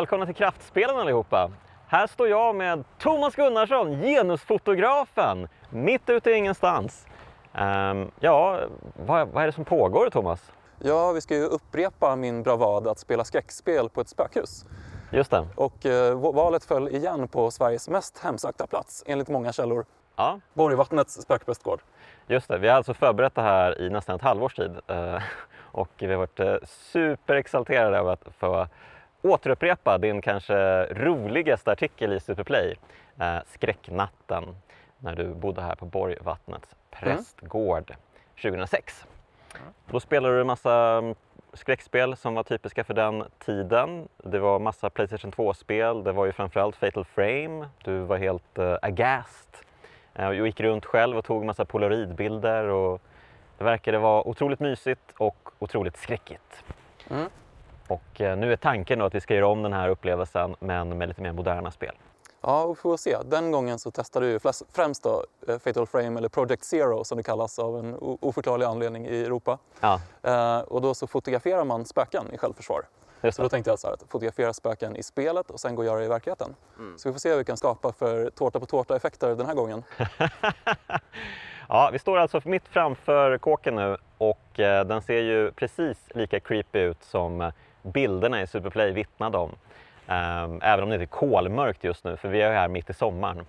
välkomna till Kraftspelen allihopa. Här står jag med Thomas Gunnarsson, genusfotografen, mitt ute i ingenstans. Um, ja, vad, vad är det som pågår Thomas? Ja, vi ska ju upprepa min bravad att spela skräckspel på ett spökhus. Just det. Och eh, valet föll igen på Sveriges mest hemsökta plats, enligt många källor. Ja. Borgvattnets spökprästgård. Just det, vi har alltså förberett det här i nästan ett halvårs tid. Eh, och vi har varit eh, superexalterade av att få återupprepa din kanske roligaste artikel i Superplay, eh, Skräcknatten, när du bodde här på Borgvattnets prästgård 2006. Då spelade du en massa mm, skräckspel som var typiska för den tiden. Det var massa Playstation 2-spel, det var ju framförallt Fatal Frame, du var helt uh, aghast. Uh, och gick runt själv och tog massa polaroidbilder och det verkade vara otroligt mysigt och otroligt skräckigt. Mm. Och uh, nu är tanken då att vi ska göra om den här upplevelsen men med lite mer moderna spel. Ja, vi får se. Den gången så testade vi främst då eh, Fatal Frame eller Project Zero som det kallas av en oförklarlig anledning i Europa. Ja. Eh, och då så fotograferar man spöken i självförsvar. Så då tänkte jag så här, att fotografera spöken i spelet och sen gå och göra det i verkligheten. Mm. Så vi får se vad vi kan skapa för tårta på tårta-effekter den här gången. ja, vi står alltså mitt framför kåken nu och eh, den ser ju precis lika creepy ut som eh, bilderna i Superplay vittnade om. Um, även om det inte är kolmörkt just nu, för vi är här mitt i sommaren.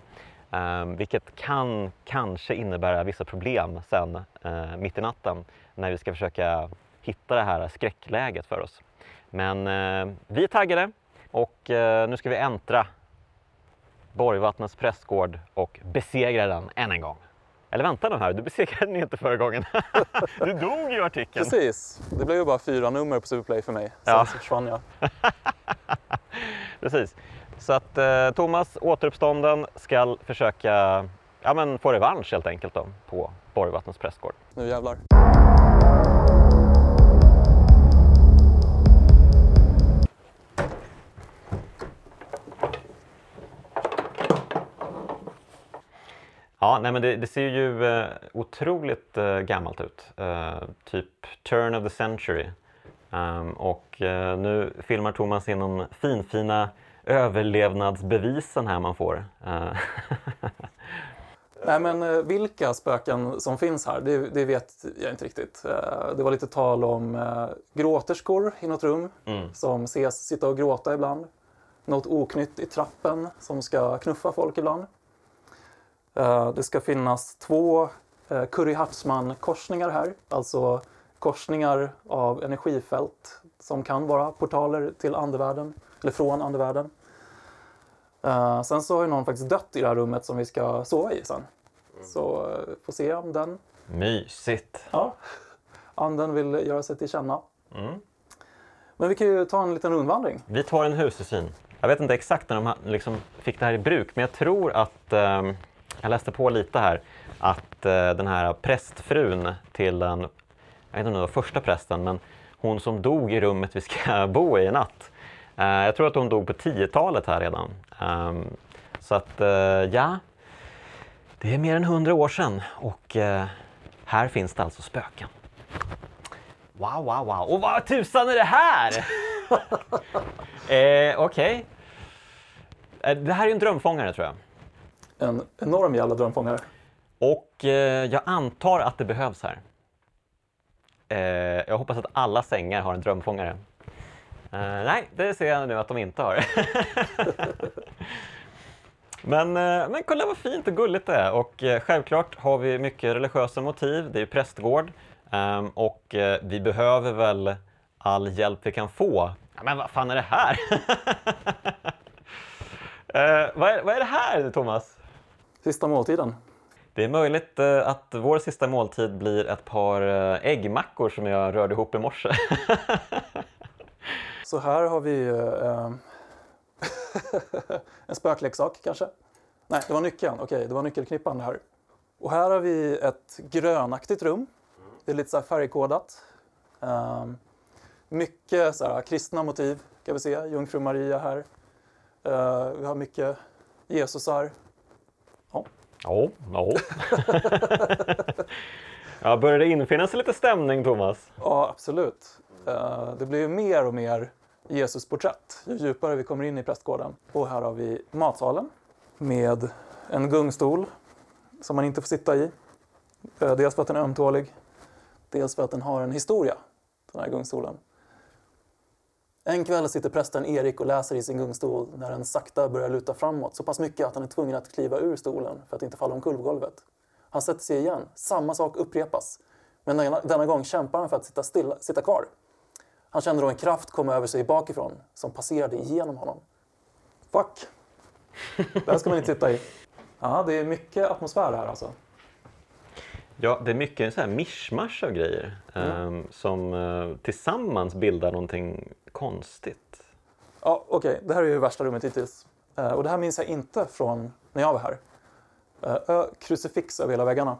Um, vilket kan kanske innebära vissa problem sen uh, mitt i natten när vi ska försöka hitta det här skräckläget för oss. Men uh, vi är taggade och uh, nu ska vi äntra Borgvattnets prästgård och besegra den än en gång. Eller vänta nu här, du besegrade den inte förra gången. du dog ju artikeln. Precis, det blev ju bara fyra nummer på Superplay för mig. Sen ja. så försvann jag. Precis. Så att eh, Thomas, återuppstånden, ska försöka ja, men få revansch helt enkelt då, på Borgvattnets prästgård. Nu jävlar. Ja, nej, men det, det ser ju eh, otroligt eh, gammalt ut. Eh, typ turn of the century. Um, och eh, nu filmar Thomas in de finfina överlevnadsbevisen här man får. Uh. Nej men eh, vilka spöken som finns här, det, det, vet jag inte riktigt. Eh, det var lite tal om eh, gråterskor i något rum mm. som ses sitta och gråta ibland. Något oknytt i trappen som ska knuffa folk ibland. Det ska finnas två Curry Hartman-korsningar här, alltså korsningar av energifält som kan vara portaler till andevärlden, eller från andevärlden. Uh, sen så har ju någon faktiskt dött i det här rummet som vi ska sova i sen. Mm. Så uh, får se om den... Mysigt! Ja, anden vill göra sig till känna. Mm. Men vi kan ju ta en liten rundvandring. Vi tar en husesyn. Jag vet inte exakt när de liksom fick det här i bruk, men jag tror att, eh, jag läste på lite här, att eh, den här prästfrun till den, jag vet inte om det var första prästen, men hon som dog i rummet vi ska bo i i natt. Eh, jag tror att hon dog på 10-talet här redan. Um, så att uh, ja, det är mer än 100 år sedan och här finns det alltså spöken. Wow, wow, wow. Och vad tusan är det här? eh, Okej. Okay. Det här är en drömfångare tror jag. En enorm jävla drömfångare. Och eh, jag antar att det behövs här. Eh, jag hoppas att alla sängar har en drömfångare. Eh, nej, det ser jag nu att de inte har. men, eh, men kolla vad fint och gulligt det är. Och eh, självklart har vi mycket religiösa motiv. Det är prästgård. Um, och eh, vi behöver väl all hjälp vi kan få. Ja, men vad fan är det här? vad, är, vad är det här, Thomas? Sista måltiden. Det är möjligt att vår sista måltid blir ett par äggmackor som jag rörde ihop i morse. Så här har vi eh, en spökleksak kanske. Nej, det var nyckeln. Okej, det var nyckelknippan här. Och här har vi ett grönaktigt rum. Det är lite så här färgkodat. Um, mycket så här, kristna motiv kan vi se. Jungfru Maria här. Uh, vi har mycket Jesusar. Ja, ja. ja. börjar det infinna sig lite stämning, Thomas? Ja, absolut. Eh, det blir ju mer och mer Jesusporträtt ju djupare vi kommer in i prästgården. Och här har vi matsalen med en gungstol som man inte får sitta i. Eh, dels för att den är ömtålig, dels för att den har en historia, den här gungstolen. En kväll sitter prästen Erik och läser i sin gungstol när den sakta börjar luta framåt så pass mycket att han är tvungen att kliva ur stolen för att inte falla omkull på golvet. Han sätter sig igen. Samma sak upprepas. Men denna, denna gång kämpar han för att sitta, stilla, sitta kvar. Han känner då en kraft komma över sig bakifrån som passerade igenom honom. Fuck! Det här ska man inte sitta i. Ja, det är mycket atmosfär här alltså. Ja, det är mycket sån här mischmasch av grejer ehm, som eh, tillsammans bildar någonting konstigt. Ja, okej. Det här är ju värsta rummet hittills. Eh, och det här minns jag inte från när jag var här. Eh, krucifix över hela väggarna.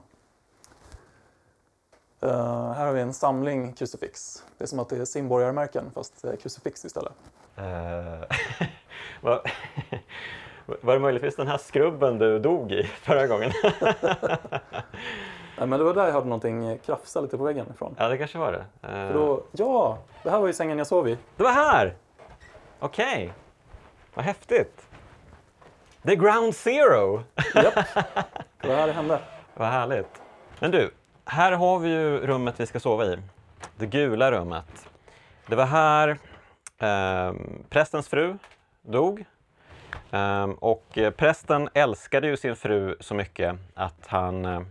Eh, här har vi en samling krucifix. Det är som att det är simborgarmärken fast är krucifix istället. Var, var det möjligtvis den här skrubben du dog i förra gången? Nej, men det var där jag hade någonting krafsa lite på väggen ifrån. ja, det kanske var det. Eh, För då, ja, det här var ju sängen jag sov i. Det var här! Okej, vad häftigt. Är ground zero! Japp, det var här det hände. Vad härligt. Men du, här har vi ju rummet vi ska sova i. Det gula rummet. Det var här ehm, prästens fru dog. Ehm, och eh, prästen älskade ju sin fru så mycket att han...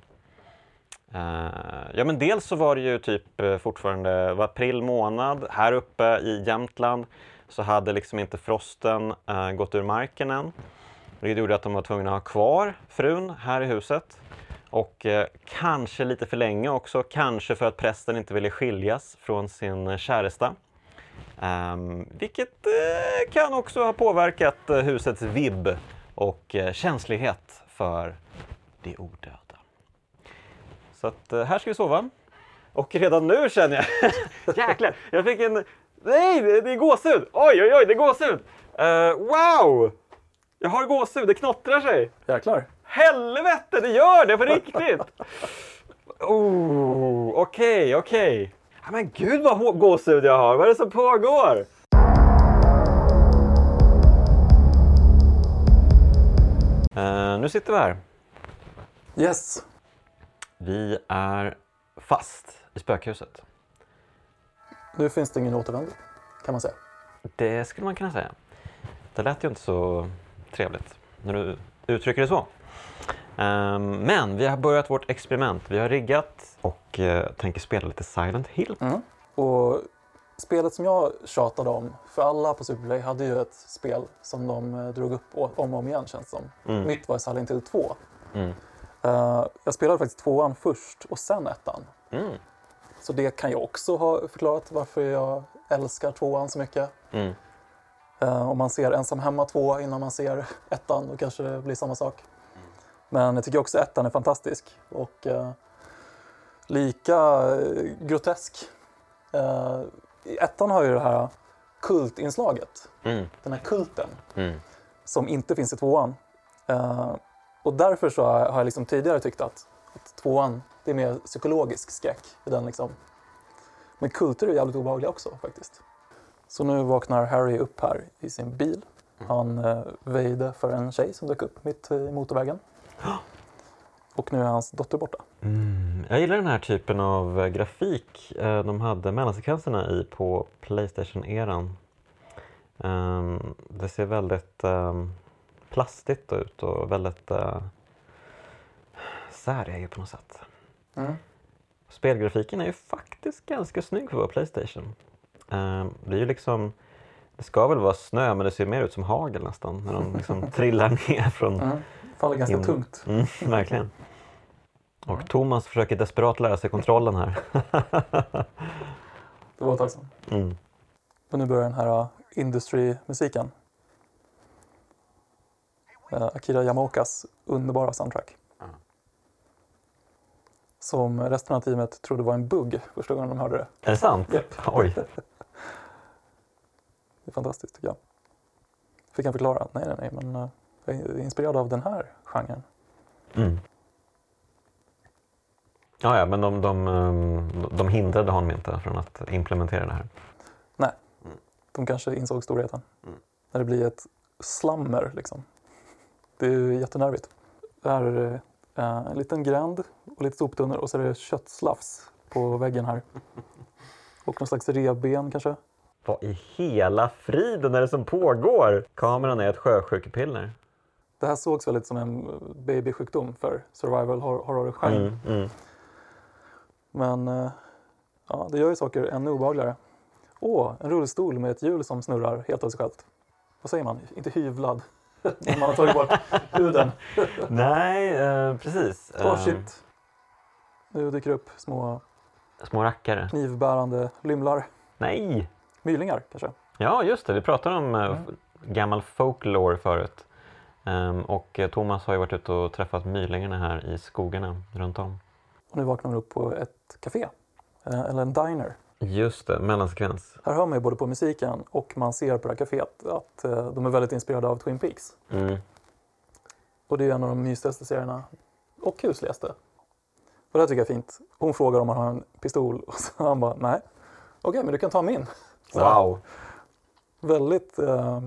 Eh, ja men dels så var det ju typ eh, fortfarande var april månad här uppe i Jämtland så hade liksom inte frosten eh, gått ur marken än. Det gjorde att de var tvungna att ha kvar frun här i huset. Och eh, kanske lite för länge också, kanske för att prästen inte ville skiljas från sin eh, käresta. Ehm, vilket eh, kan också ha påverkat husets vibb och eh, känslighet för det odöda. Så att eh, här ska vi sova. Och redan nu känner jag, jäklar, jag fick en, nej det det är gåshud! Oj oj oj, det är gåshud! Eh, wow! Jag har gåshud, det knottrar sig! Jäklar. Helvete, det gör det på riktigt! Oh, Okej, okej. Ja, Men gud vad gåshud jag har, vad är det som pågår? Eh, nu sitter vi här. Yes. Vi är fast i spökhuset. Nu finns det ingen återvändo, kan man säga. Det skulle man kunna säga. Det lät ju inte så trevligt när du uttrycker det så. Ehm, men vi har börjat vårt experiment. Vi har riggat och eh, tänker spela lite Silent Hill. Mm. Och spelet som jag tjatade om, för alla på Superplay hade ju ett spel som de eh, drog upp om och om igen känns det som. Mm. Mitt var Silent Hill 2. Mm. Eh, jag spelade faktiskt tvåan först och sen ettan. Mm. Så det kan ju också ha förklarat varför jag älskar tvåan så mycket. Mm. Eh, om man ser Ensam hemma 2 innan man ser ettan, då kanske det blir samma sak. Men jag tycker också ettan är fantastisk och eh, lika grotesk. I ettan har ju det här kultinslaget, Mm. den här kulten, Mm. som inte finns i tvåan. Och därför så har jag liksom tidigare tyckt att, att tvåan, det är mer psykologisk skräck. i Den liksom. Men kulter är jävligt obehagliga också faktiskt. Så nu vaknar Harry upp här i sin bil. Han eh, väjde för en tjej som dök upp mitt i motorvägen. Och nu är hans dotter borta. Mm. Jag gillar den här typen av eh, grafik eh, de hade mellansekvenserna i på Playstation-eran. Ehm, det ser väldigt um, plastigt ut och väldigt uh, säreget på något sätt. Mm. Spelgrafiken är ju faktiskt ganska snygg för att vara Playstation. Ehm, det är ju liksom, det ska väl vara snö men det ser mer ut som hagel nästan när de liksom trillar ner från Mm. Faller ganska Mm. tungt. Mm, verkligen. Och Thomas försöker desperat lära sig kontrollen här. Det var ett tag sedan. Mm. Och nu börjar den här uh, industry-musiken. Uh, Akira Yamaokas underbara soundtrack. Mm. Som resten av teamet trodde var en bugg första gången de hörde det. Är det sant? Japp. Oj. Det är fantastiskt tycker jag. Fick han förklara att nej, nej, nej, men uh, jag är inspirerad av den här genren. Mm. Ja, ja, men de, de, ehm, de hindrade honom inte från att implementera det här. Nej. De kanske insåg storheten. När det blir ett slammer liksom. Det är jättenervigt. Det här är eh, en liten gränd och lite soptunnor och så är det köttslafs på väggen här. Och någon slags revben kanske. Vad i hela friden är det som pågår? Kameran är ett sjösjukepiller. Det här sågs väldigt som en babysjukdom för survival hor- horror-genren. Mm, mm. Men eh, ja, det gör ju saker ännu obehagligare. Åh, en rullstol med ett hjul som snurrar helt av sig självt. Vad säger man? Inte hyvlad. När man har tagit bort huden. Nej, eh, precis. Åh Eh, shit. Nu dyker det upp små Små rackare. knivbärande lymlar. Nej! Mylingar kanske. Ja, just det. Vi pratade om eh, gammal folklore förut. Ehm, och eh, Thomas har ju varit ute och träffat mylingarna här i skogarna runt om. Och nu vaknar man upp på ett café. Eh, eller en diner. Just det, mellansekvens. Här hör man ju både på musiken och man ser på det här caféet att eh, de är väldigt inspirerade av Twin Peaks. Mm. Och det är en av de mysigaste serierna och kusligaste. Och det här tycker jag är fint. Hon frågar om han har en pistol och så han bara nej. Okej, men du kan ta min. Så Wow! Väldigt, eh,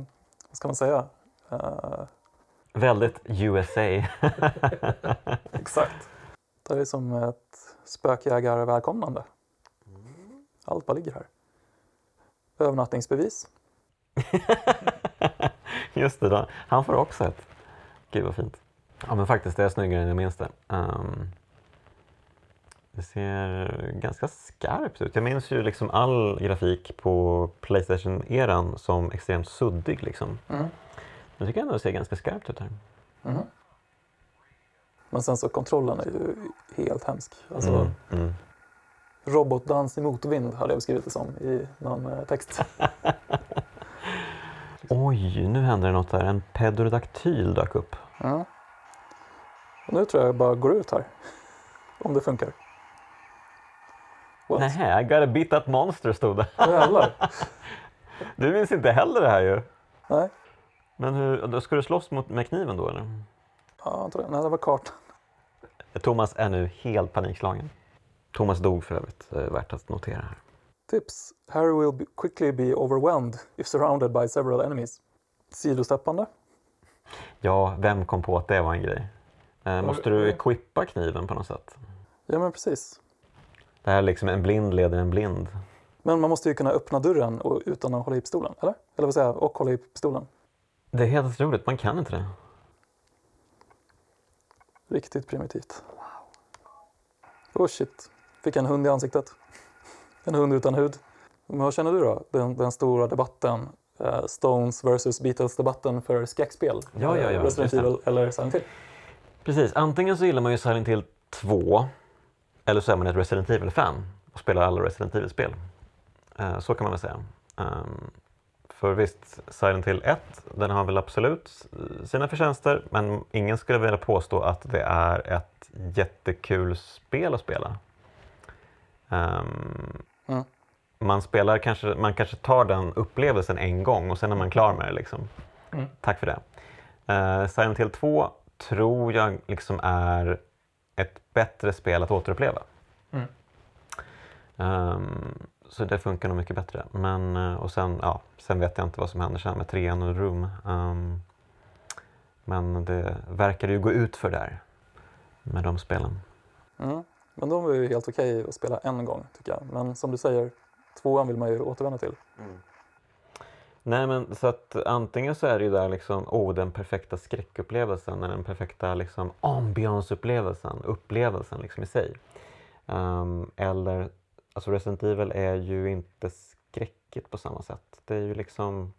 vad ska man säga? Eh, Väldigt USA. exakt. Det är som ett spökjägar-välkomnande. Allt bara ligger här. Övernattningsbevis. Just det, då. han får också ett. Gud vad fint. Ja men faktiskt, det är snyggare än jag minns det. Ehm, det ser ganska skarpt ut. Jag minns ju liksom all grafik på Playstation-eran som extremt suddig. Liksom. Mm. Jag tycker ändå det ser ganska skarpt ut här. Mhm. Men sen så kontrollen är ju helt hemsk. Alltså, Mm, mm. Robotdans i motvind hade jag beskrivit det som i någon eh, text. Oj, nu händer det något där. En pedrodaktyl dök upp. Ja. Och nu tror jag jag bara går ut här. Om det funkar. What? Nej, I gotta beat that monster stod det. Jävlar. Du minns inte heller det här ju. Nej, Men hur, då ska du slåss mot, med kniven då eller? ja, jag tror det. Nej, det var kartan. Thomas är nu helt panikslagen. Thomas dog för övrigt, värt att notera här. Tips. Harry will be quickly be overwhelmed if surrounded by several enemies. Sidosteppande. Ja, vem kom på att det var en grej? Eh, måste du equippa kniven på något sätt? Ja, men precis. Det här är liksom en blind leder en blind. Men man måste ju kunna öppna dörren och, utan att hålla i pistolen, eller? Eller vad säger jag? Och hålla i pistolen. Det är helt otroligt, man kan inte det. Riktigt primitivt. Oh shit. Fick en hund i ansiktet. En hund utan hud. Men vad känner du då? Den, den stora debatten. eh, Stones versus Beatles-debatten för skräckspel. Ja, ja, ja, Eh, Resident. Evil eller Silent Hill. Precis, antingen så gillar man ju Silent Hill 2 eller så är man ett Resident Evil-fan och spelar alla Resident Evil-spel. Eh, Så kan man väl säga. Ehm, För visst, Silent Hill 1, den har väl absolut sina förtjänster men ingen skulle vilja påstå att det är ett jättekul spel att spela. Ehm, Mm. Man, spelar kanske, man kanske tar den upplevelsen en gång och sen är man klar med det. Liksom. Mm. Tack för det. Uh, Silent Hill 2 tror jag liksom är ett bättre spel att återuppleva. Mm. Ehm, så det funkar nog mycket bättre. Men, eh, och sen, ja, sen vet jag inte vad som händer sen med trean och Room. Ehm, men det verkar ju gå ut för där med de spelen. Mm. Men de var ju helt okej att spela en gång tycker jag. Men som du säger, tvåan vill man ju återvända till. Nej men så att antingen så är det ju där liksom, oh den perfekta skräckupplevelsen eller den perfekta liksom ambiance-upplevelsen, upplevelsen liksom i sig. Ehm, eller, alltså Resident Evil är ju inte skräckigt på samma sätt. Det är ju liksom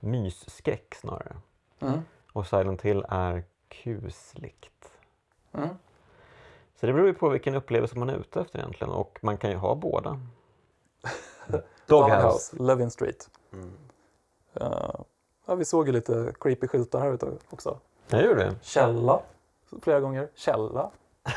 mysskräck snarare. Mm. Och Silent Hill är kusligt. Mm. Så det beror ju på vilken upplevelse man är ute efter egentligen och man kan ju ha båda. Doghouse. Levin Street. Mm. Eh, ja, vi såg ju lite creepy skyltar här ute också. Jag gjorde det. Källa, flera gånger. Källa.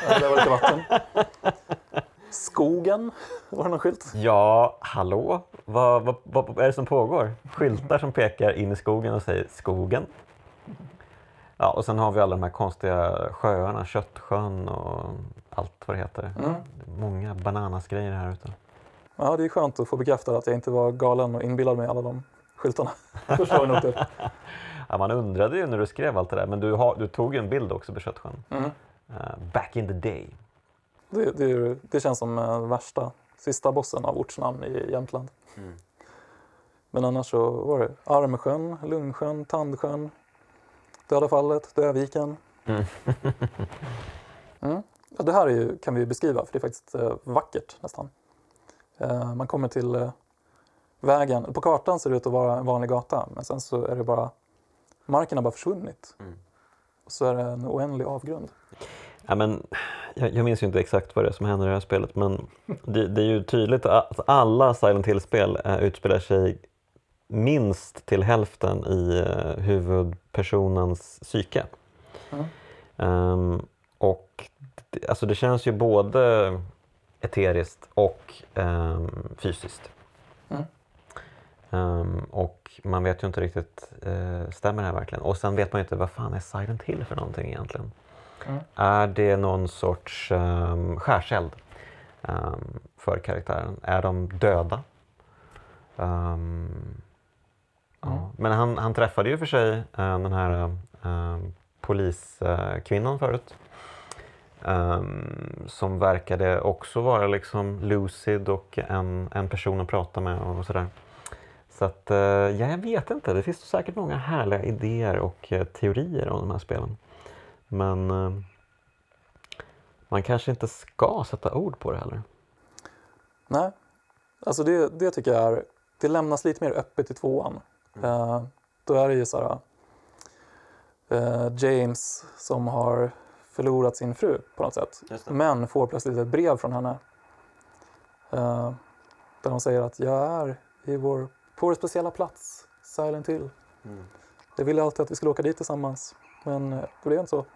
Ja, det var lite vatten. Skogen, var det någon skylt? Ja, hallå? Vad, vad, vad är det som pågår? Skyltar som pekar in i skogen och säger skogen. Ja, och sen har vi alla de här konstiga sjöarna, Köttsjön och allt vad det heter. Mm. Det många bananasgrejer här ute. Ja, det är skönt att få bekräftat att jag inte var galen och inbillade mig alla de skyltarna. Ja, man undrade ju när du skrev allt det där, men du, har, du tog ju en bild också på Köttsjön. Mm. Eh, back in the day. Det, det, det känns som eh, värsta, sista bossen av ortsnamn i Jämtland. Mm. Men annars så var det Armsjön, Lungsjön, Tandsjön, Döda fallet, Döviken. Mm. Mm. Ja, det här är ju, kan vi beskriva, för det är faktiskt eh, vackert nästan. Eh, man kommer till eh, vägen. På kartan ser det ut att vara en vanlig gata, men sen så är det bara marken har bara försvunnit. Mm. Och så är det en oändlig avgrund. Ja, men, jag, jag minns ju inte exakt vad det är som händer i det här spelet men det, det är ju tydligt att alla Silent Hill-spel eh, utspelar sig minst till hälften i huvudpersonens psyke. Mm. Ehm, och det, alltså det känns ju både eteriskt och ehm, fysiskt. Mm. Ehm, och man vet ju inte riktigt, eh, stämmer det här verkligen? Och sen vet man ju inte, vad fan är Silent Hill för någonting egentligen? Mm. Är det någon sorts um, skärseld ehm, för karaktären? Är de döda? Ehm, ja. Mm. Men han, han träffade ju för sig eh, den här um, poliskvinnan förut. Ehm, som verkade också vara liksom lucid och en, en person att prata med och sådär. Så att, eh, ja, jag vet inte. Det finns säkert många härliga idéer och eh, teorier om de här spelen. Men eh, man kanske inte ska sätta ord på det heller. Nej, alltså det, det tycker jag är, det lämnas lite mer öppet i tvåan. Eh, då är det ju så här, eh, James som har förlorat sin fru på något sätt. Men får plötsligt ett brev från henne. Eh, där hon säger att jag är i vår, på vår speciella plats, Silent Hill. Jag ville alltid att vi skulle åka dit tillsammans, men eh, det blev inte så.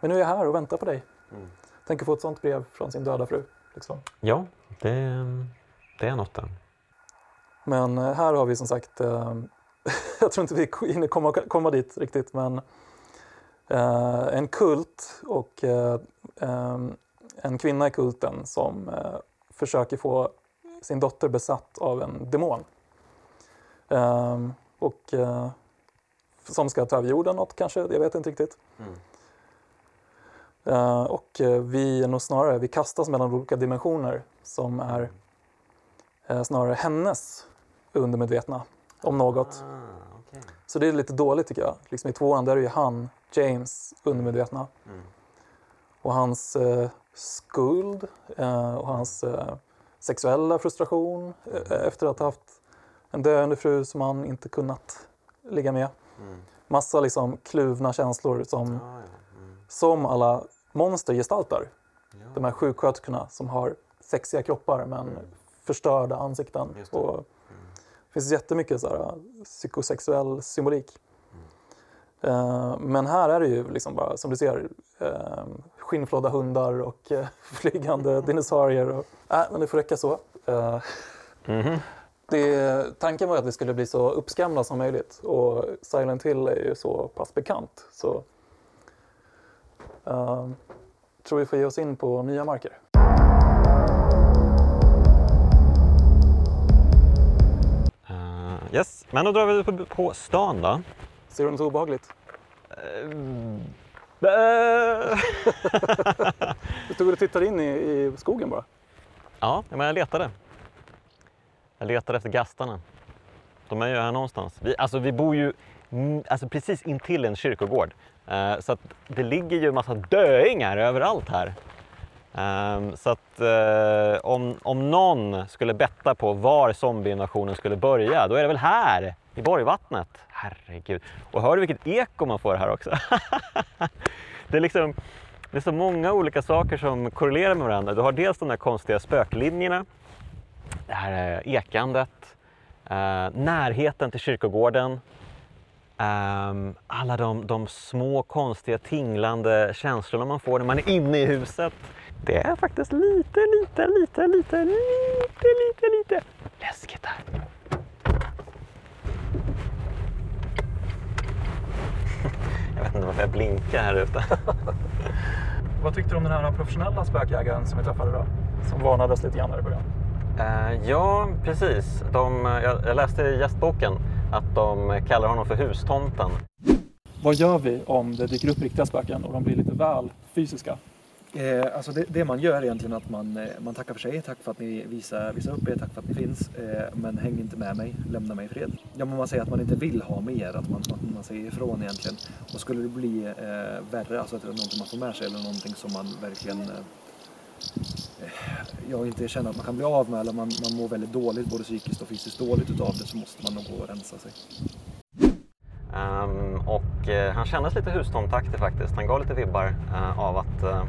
Men nu är jag här och väntar på dig. Mm. Tänker få ett sånt brev från sin döda fru. Liksom. Ja, det, det är något där. Men eh, här har vi som sagt, eh, jag tror inte vi hinner komma, komma dit riktigt, men en kult och eh, eh, en kvinna i kulten som eh, försöker få sin dotter besatt av en demon. Eh, och eh, som ska ta över jorden något kanske, jag vet inte riktigt. Eh, och eh, vi är nog snarare, vi kastas mellan olika dimensioner som är eh, snarare hennes undermedvetna om något. Så det är lite dåligt tycker jag. Liksom I tvåan där är ju han, James, undermedvetna. Mm. Och hans eh, skuld eh, och hans eh, sexuella frustration eh, efter att ha haft en döende fru som han inte kunnat ligga med. Massa liksom kluvna känslor som, som alla monster gestaltar. De här sjuksköterskorna som har sexiga kroppar men förstörda ansikten. Det. Och det finns jättemycket så här, psykosexuell symbolik. Eh, men här är det ju liksom bara, som du ser, eh, skinnflådda hundar och eh, flygande dinosaurier. Och, äh, men det får räcka så. Eh, Mhm. det, tanken var att vi skulle bli så uppskrämda som möjligt och Silent Hill är ju så pass bekant. Så eh, tror vi får ge oss in på nya marker. Eh, yes, men då drar vi på, på stan då. Ser du något obehagligt? Eh, Du stod och tittade in i, i skogen bara. ja, men jag letade. Jag letade efter gastarna. De är ju här någonstans. Vi, alltså, vi bor ju mm, alltså, precis intill en kyrkogård. Eh, så att det ligger ju en massa döingar överallt här. Um, så att uh, om, om någon skulle betta på var zombieinvasionen skulle börja, då är det väl här i Borgvattnet. Herregud. Och hör du vilket eko man får här också? det, är liksom, det är så många olika saker som korrelerar med varandra. Du har dels de där konstiga spöklinjerna, det här eh, ekandet, uh, närheten till kyrkogården, Um, alla de, de små konstiga tinglande känslorna man får när man är inne i huset. Det är faktiskt lite, lite, lite, lite, lite, lite, lite läskigt här. Jag vet inte varför jag blinkar här ute. Vad tyckte du om den här professionella spökjägaren som vi träffade då? Som varnades lite grann här i början. Eh, ja, precis. De, jag, jag läste i gästboken. att de kallar honom för hustomten. Vad gör vi om det dyker upp riktiga spöken och de blir lite väl fysiska? Eh, alltså det, det, man gör är egentligen att man, eh, man tackar för sig. Tack för att ni visar, visar upp er, tack för att ni finns. Eh, men häng inte med mig, lämna mig i fred. Ja, men man säger att man inte vill ha mer, att man, att man säger ifrån egentligen. Och skulle det bli eh, värre, alltså att det är någonting man får med sig eller någonting som man verkligen eh, eh jag inte känner att man kan bli av med eller man, man mår väldigt dåligt, både psykiskt och fysiskt dåligt utav det så måste man nog gå och rensa sig. Um, och uh, han kändes lite hustomtaktig faktiskt. Han gav lite vibbar uh, av att uh,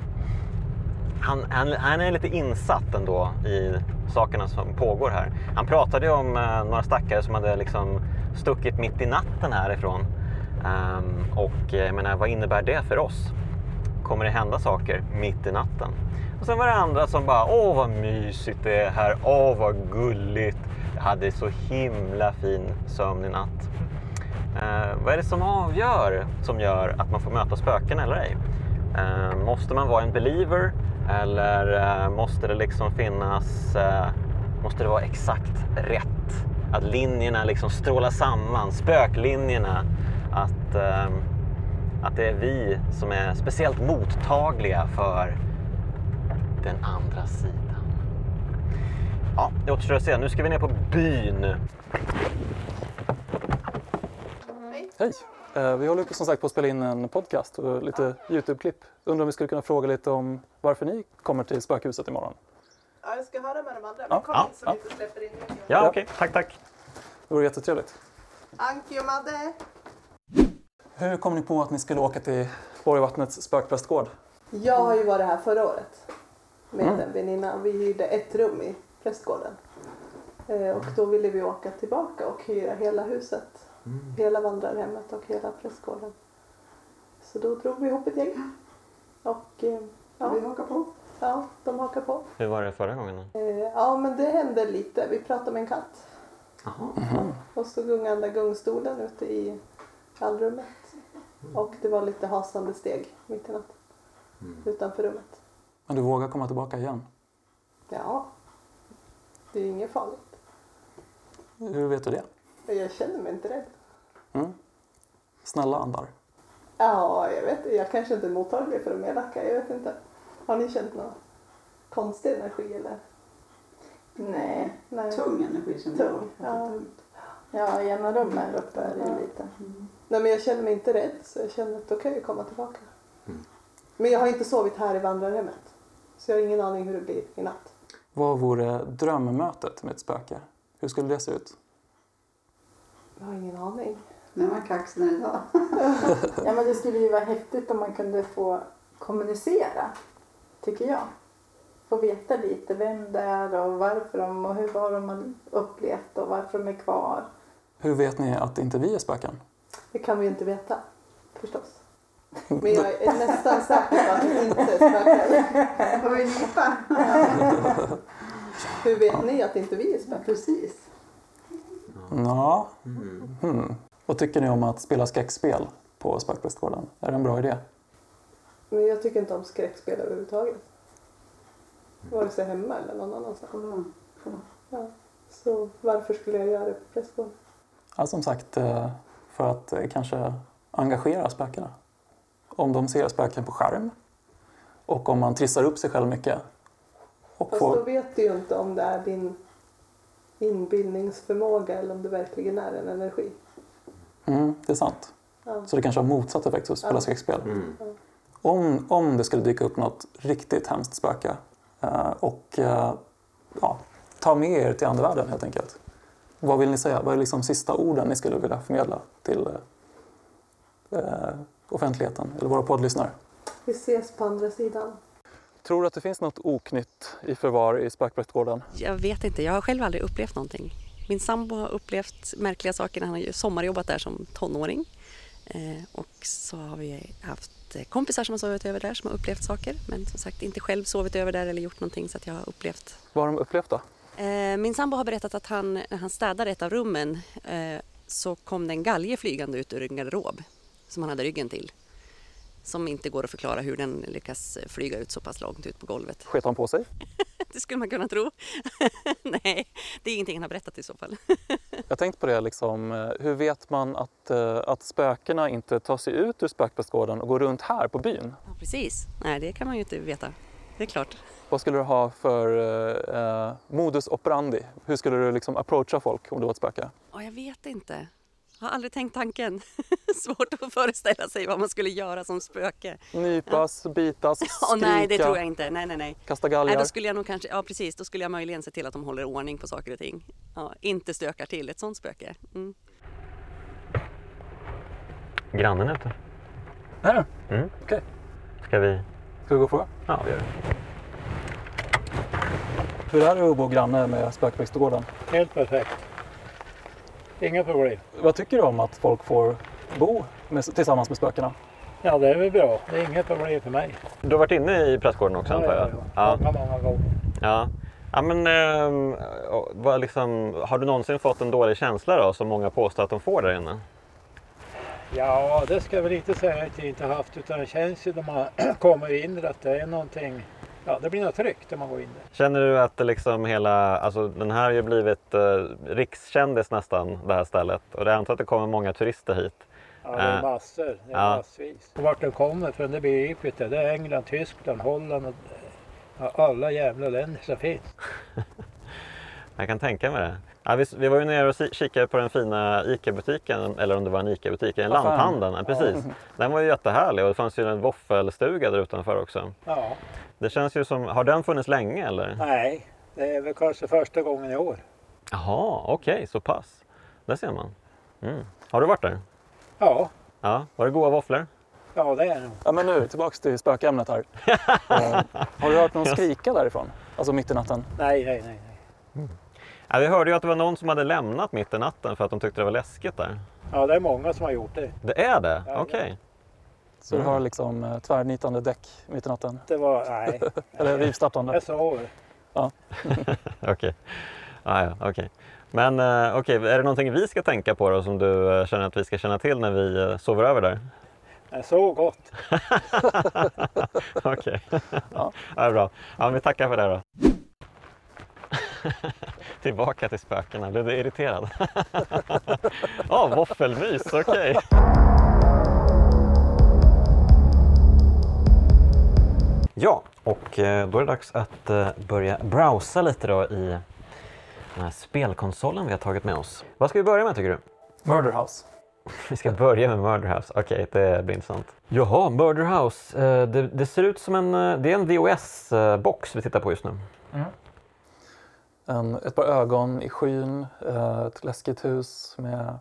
han, han, han, är lite insatt ändå i sakerna som pågår här. Han pratade ju om några stackare som hade liksom stuckit mitt i natten härifrån. Um, och jag menar, vad innebär det för oss? Kommer det hända saker mitt i natten? Och sen var det andra som bara, åh vad mysigt det är här, åh vad gulligt. Jag hade så himla fin sömn i natt. Eh, vad är det som avgör, som gör att man får möta spöken eller ej? Eh, måste man vara en believer eller eh, måste det liksom finnas, eh, måste det vara exakt rätt? Att linjerna liksom strålar samman, spöklinjerna. Att, eh, att det är vi som är speciellt mottagliga för den andra sidan. Ja, det återstår att se. Nu ska vi ner på byn. Hej! Eh, vi håller som sagt på att spela in en podcast och lite Youtube-klipp. Undrar om vi skulle kunna fråga lite om varför ni kommer till spökhuset imorgon? Ja, jag ska höra med de andra. Men kom ja, in så ja. vi inte släpper in er. Ja, okej. Okay. Tack, tack. Det vore jättetrevligt. Anki och Madde. Hur kom ni på att ni skulle åka till Borgvattnets spökprästgård? Jag har ju varit här förra året med mm. en väninna. Vi hyrde ett rum i prästgården. Eh, och då ville vi åka tillbaka och hyra hela huset. Mm. Hela vandrarhemmet och hela prästgården. Så då drog vi ihop ett gäng. Och eh, ja, vi hakar på. Ja, de hakar på. Hur var det förra gången? Eh, ja, men det hände lite. Vi pratade med en katt. Aha. Mm. Och så gungade gungstolen ute i allrummet. Mm. Och det var lite hasande steg mitt i natten. Mm. Utanför rummet. Men du vågar komma tillbaka igen? Ja. Det är inget farligt. Hur vet du det? Jag känner mig inte rädd. Mm. Snälla andar? Ja, jag vet Jag kanske inte är mottaglig för de elaka. Jag vet inte. Har ni känt någon konstig energi eller? Nej, Nej. tung energi som tung. Ja. ja, i ena rummet här uppe är det ja. lite. Mm. Nej, men jag känner mig inte rädd så jag känner att då kan jag komma tillbaka. Mm. Men jag har inte sovit här i vandrarhemmet. Så jag har ingen aning hur det blir i natt. Vad vore drömmötet med ett spöke? Hur skulle det se ut? Jag har ingen aning. Nu är man kaxig idag. ja men det skulle ju vara häftigt om man kunde få kommunicera, tycker jag. Få veta lite vem det är och varför de och hur var de har upplevt och varför de är kvar. Hur vet ni att inte vi är spöken? Det kan vi ju inte veta, förstås. Men jag är nästan säker på att det inte är spöken. Får vi nypa? Hur vet ni att inte vi är spöken? Precis. Ja. Mm. Hmm. Vad tycker ni om att spela skräckspel på Spökprästgården? Är det en bra idé? Men jag tycker inte om skräckspel överhuvudtaget. Vare sig hemma eller någon annanstans. Mm. Ja. Så varför skulle jag göra det på prästgården? Ja, som sagt, eh, för att eh, kanske engagera spökena. Om de ser spöken på skärm och om man trissar upp sig själv mycket. Och Fast får... då vet du ju inte om det är din inbildningsförmåga eller om det verkligen är en energi. Mm, det är sant. Ja. Så det kanske har motsatt effekt hos spela ja. skräckspel. Mm. Om, om det skulle dyka upp något riktigt hemskt spöke eh, och eh, ja, ta med er till andevärlden helt enkelt. Vad vill ni säga? Vad är liksom sista orden ni skulle vilja förmedla till eh, offentligheten eller våra poddlyssnare? Vi ses på andra sidan. Tror du att det finns något oknytt i förvar i Spökprästgården? Jag vet inte, jag har själv aldrig upplevt någonting. Min sambo har upplevt märkliga saker, han har sommarjobbat där som tonåring. Eh, och så har vi haft kompisar som har sovit över där som har upplevt saker. Men som sagt inte själv sovit över där eller gjort någonting så att jag har upplevt. Vad har de upplevt då? Eh, min sambo har berättat att han, när han städade ett av rummen eh, så kom det en galge flygande ut ur en garderob som han hade ryggen till som inte går att förklara hur den lyckas flyga ut så pass långt ut på golvet. Sket han på sig? det skulle man kunna tro. Nej, det är ingenting han har berättat i så fall. Jag tänkte på det, liksom, eh, hur vet man att, eh, att spökena inte tar sig ut ur spökprästgården och går runt här på byn? Ja, precis. Nej, det kan man ju inte veta. Det är klart. Vad skulle du ha för eh, eh, modus operandi? Hur skulle du liksom approacha folk om du var ett spöke? Ja, jag vet inte. Jag har aldrig tänkt tanken. Svårt att föreställa sig vad man skulle göra som spöke. Nypas, bitas, skrika, Ja, nej, det tror jag inte. Nej, nej, nej. kasta Nej, galgar? då skulle jag nog kanske, ja precis, då skulle jag möjligen se till att de håller ordning på saker och ting. Ja, inte stökar till ett sånt spöke. Mm. Grannen är ute. Nej, Mm. Okej. Ska vi? ska vi gå och fråga? Ja, vi gör det. Hur är det att bo granne med spökprästgården? Helt perfekt. Inga problem. Vad tycker du om att folk får bo med, tillsammans med spökena? Ja, det är väl bra. Det är inget problem för mig. Du har varit inne i prästgården också antar jag? ja. Många, många gånger. Ja. Ja, men, vad liksom, har du någonsin fått en dålig känsla då, som många påstår att de får där inne? Ja, det ska jag väl inte säga att jag inte haft. Utan det känns ju när man kommer in att det är någonting. Ja, det blir något tryggt när man går in där. Känner du att det liksom hela, alltså den här har ju blivit eh, rikskändis nästan, det här stället. Och jag antar att det kommer många turister hit. Ja, det är Äh. massor. Det är Ja. massvis. Och vart det kommer från, det jag inte. Det är England, Tyskland, Holland och ja, alla jävla länder som finns. Jag kan tänka mig det. Ja, vi, vi var ju nere och kikade på den fina ICA-butiken, eller om det var en ICA-butik, en Affären. lanthandeln. Ja, precis. Den var ju jättehärlig och det fanns ju en våffelstuga där utanför också. Ja, Det känns ju som, har den funnits länge eller? nej, det är väl kanske första gången i år. Jaha, okej, så pass. Där ser man. Mm. Har du varit där? Ja, Ja, var det goda våfflor? ja det är det nog. Ja, men nu tillbaks till spökämnet här. Eh, har du hört någon skrika därifrån? Alltså mitt i natten? Nej, nej, nej. nej. Ja, vi hörde ju att det var någon som hade lämnat mitt i natten för att de tyckte det var läskigt där. Ja, det är många som har gjort det. Det är det? Ja, Okej. Så Mm. du har liksom eh, tvärnitande däck mitt i natten? Det var, nej, Eller rivstartande? jag sover. Okej. Ah, ja, okej. Men eh, okej, är det någonting vi ska tänka på då som du eh, känner att vi ska känna till när vi eh, sover över där? Jag sov gott. Okej. ja. det är bra. Ja, vi tackar för det då. Tillbaka till spökena. Blev du irriterad? Ja, oh, våffelmys, okej. Ja, och eh, då är det dags att eh, börja browsa lite då i den här spelkonsolen vi har tagit med oss. Vad ska vi börja med tycker du? Murder House. Vi ska börja med Murder House. Okej, det blir intressant. Jaha, Murder House. Eh, Det, det ser ut som en, det är en VHS-box vi tittar på just nu. En, ett par ögon i skyn, eh, ett läskigt hus med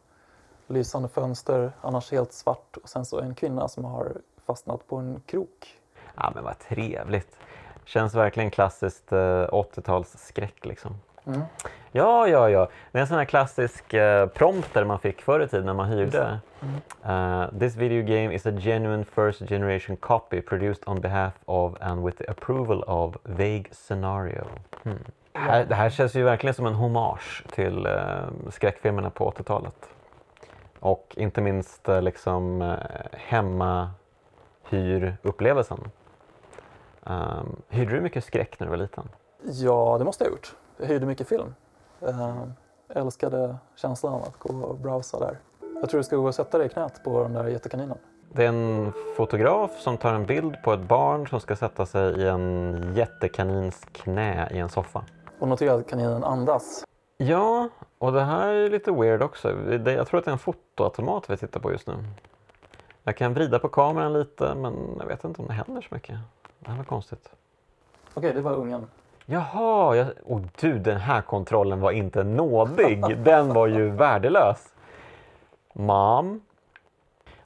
lysande fönster, annars helt svart. Och sen så en kvinna som har fastnat på en krok. Ja, men vad trevligt. Känns verkligen klassiskt eh, 80-tals skräck liksom. Mm. Ja, ja, ja. Det är en sån här klassisk eh, prompter man fick förr i tiden när man hyrde. Mm. Uh, this video game is a genuine first generation copy produced on behalf of and with the approval of Vague Scenario. Hmm. Det, här, det här känns ju verkligen som en hommage till uh, skräckfilmerna på 80-talet. Och inte minst uh, liksom uh, hemmahyrupplevelsen. Um, hyrde du mycket skräck när du var liten? Ja, det måste jag ha gjort. Jag hyrde mycket film. Eh, älskade känslan att gå och browsa där. Jag tror du ska gå och sätta dig i knät på den där jättekaninen. Det är en fotograf som tar en bild på ett barn som ska sätta sig i en jättekanins knä i en soffa. Och notera att kaninen andas. Ja, och det här är lite weird också. Jag tror att det är en fotoautomat vi tittar på just nu. Jag kan vrida på kameran lite men jag vet inte om det händer så mycket. Det här var konstigt. Okej, det var ungen. Jaha, jag... oh, du den här kontrollen var inte nådig. Den var ju värdelös. Mom.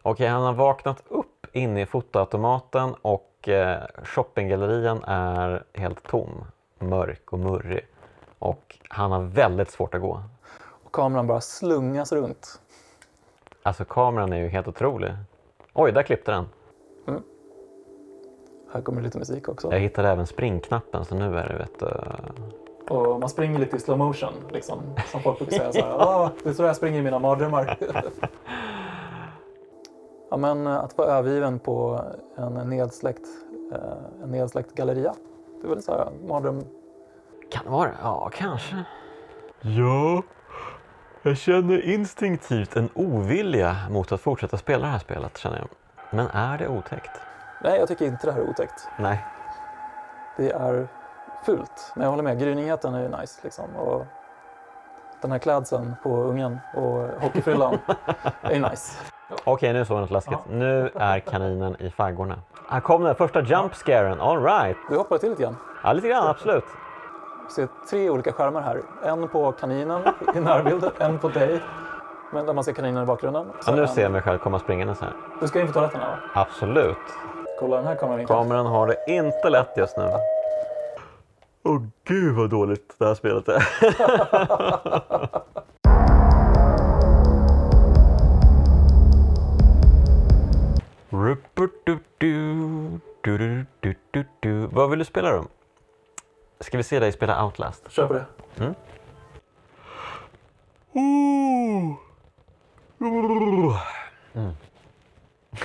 Okej, han har vaknat upp inne i fotoautomaten och eh, shoppinggallerian är helt tom. Mörk och murrig. Och han har väldigt svårt att gå. Och kameran bara slungas runt. Alltså kameran är ju helt otrolig. Oj, där klippte den. Här kommer lite musik också. Jag hittade även springknappen så nu är det vet du... Och man springer lite i slow motion, liksom. Som folk brukar säga så här. "Ah, det är så jag springer i mina mardrömmar. ja, men eh, att vara övergiven på en nedsläckt, eh, en nedsläckt galleria. Det är väl så här mardröm, Kan det vara det? Ja, kanske. Ja, jag känner instinktivt en ovilja mot att fortsätta spela det här spelet känner jag. Men är det otäckt? Nej, jag tycker inte det här är otäckt. Nej. Det är fult. Men jag håller med, grynigheten är ju nice liksom. Och den här klädseln på ungen och hockeyfrillan är nice. Okej, nu såg jag något läskigt. Nu är kaninen i faggorna. Här kom den första jump scaren. All right. Du hoppade till lite grann. Ja, lite grann, absolut. Du ser tre olika skärmar här. En på kaninen i närbild, en på dig. Men där man ser kaninen i bakgrunden. Ja, Så nu en- ser jag mig själv komma springandes här. Du ska in på toaletten här va? Absolut. Kolla den här kameravinkeln. Kameran har det inte lätt just nu. Åh gud vad dåligt det här spelet är. Vad vill du spela då? Ska vi se dig spela Outlast? Kör på det. Mm.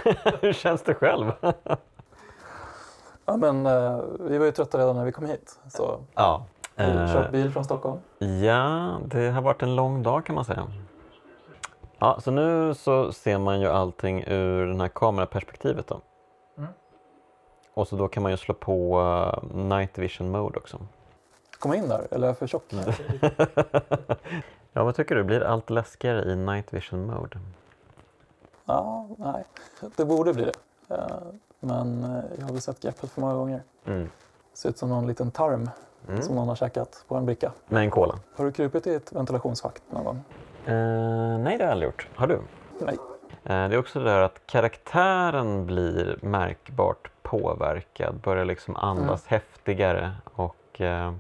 Hur känns det själv? Ja, men, eh, vi var ju trötta redan när vi kom hit. Så ja. vi eh, kört bil från Stockholm. Ja, det har varit en lång dag kan man säga. Ja, så nu så ser man ju allting ur det här kameraperspektivet då. Mm. Och så då kan man ju slå på uh, night vision mode också. Komma in där, eller är jag för tjock? ja, vad tycker du? Blir allt läskigare i night vision mode? Ja, nej. Det borde bli det. Eh, Men eh, jag har väl sett greppet för många gånger. Mm. Ser ut som någon liten tarm Mm. som någon har käkat på en bricka. Med en cola? Har du krupit i ett ventilationsschakt någon gång? Eh, nej, det har jag aldrig gjort. Har du? Nej. Eh, det är också det där att karaktären blir märkbart påverkad, börjar liksom andas häftigare och eh,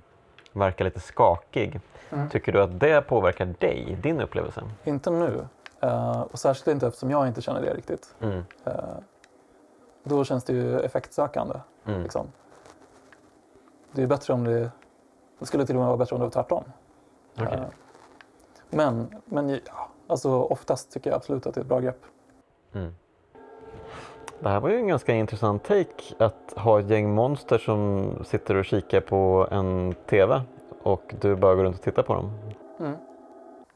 verkar lite skakig. Mm. Tycker du att det påverkar dig, din upplevelse? Inte nu. Eh, Och särskilt inte eftersom jag inte känner det riktigt. Mm. Eh, Då känns det ju effektsökande. Mm. Liksom. Det är bättre om det... Det skulle till och med vara bättre om det var tvärtom. Okej. Eh, Men, men ja, alltså oftast tycker jag absolut att det är ett bra grepp. Mm. Det här var ju en ganska intressant take att ha ett gäng monster som sitter och kikar på en TV och du bara går runt och tittar på dem. Mm.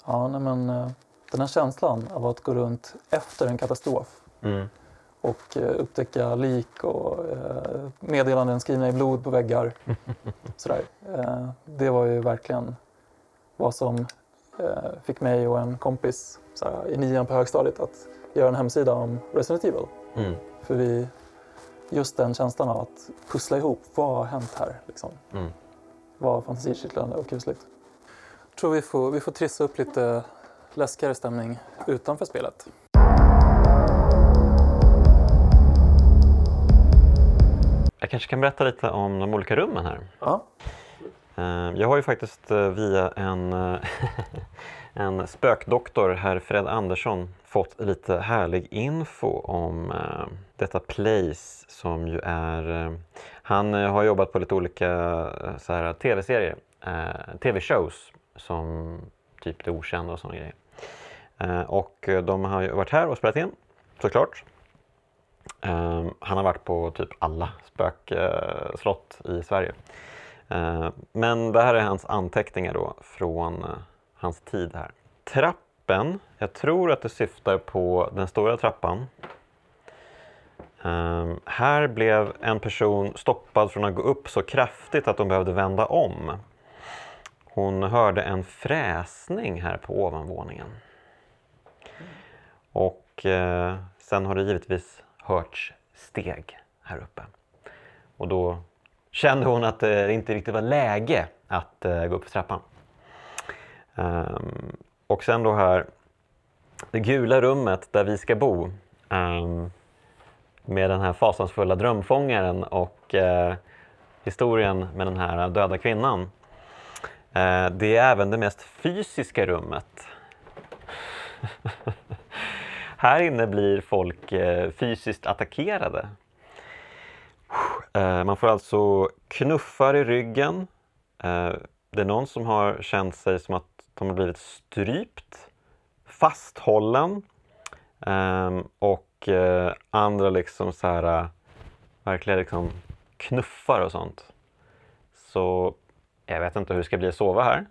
Ja, nej, men eh, den här känslan av att gå runt efter en katastrof Mm. och eh, upptäcka lik och eh, meddelanden skrivna i blod på väggar. Sådär. Det var ju verkligen vad som fick mig och en kompis såhär, i nian på högstadiet att göra en hemsida om Resident Evil. Mm. För vi, just den känslan av att pussla ihop, vad har hänt här? Liksom, Mm. var fantasikittlande och kusligt. Jag tror vi får, vi får trissa upp lite läskigare stämning utanför spelet. Jag kanske kan berätta lite om de olika rummen här. Ja. Eh, jag har ju faktiskt eh, via en, eh, en spökdoktor, herr Fred Andersson, fått lite härlig info om detta place som ju är... Han har jobbat på lite olika så här, tv-serier, tv-shows som typ Det Okända och sådana grejer. Och de har ju varit här och spelat in, såklart. Han har varit på typ alla spökslott i Sverige. Eh, men det här är hans anteckningar då från eh, hans tid här. Trappen, jag tror att det syftar på den stora trappan. Ehm, här blev en person stoppad från att gå upp så kraftigt att de behövde vända om. Hon hörde en fräsning här på ovanvåningen. Och eh, sen har det givetvis hörts steg här uppe. Och då kände hon att eh, det inte riktigt var läge att eh, gå upp för trappan. Um, och sen då här, det gula rummet där vi ska bo um, med den här fasansfulla drömfångaren och uh, historien med den här döda kvinnan. Uh, det är även det mest fysiska rummet. här inne blir folk uh, fysiskt attackerade. Eh, man får alltså knuffar i ryggen. Eh, det är någon som har känt sig som att de har blivit strypt, fasthållen ehm, och eh, andra liksom så här, verkligen liksom knuffar och sånt. Så Jag vet inte hur det ska bli att sova här.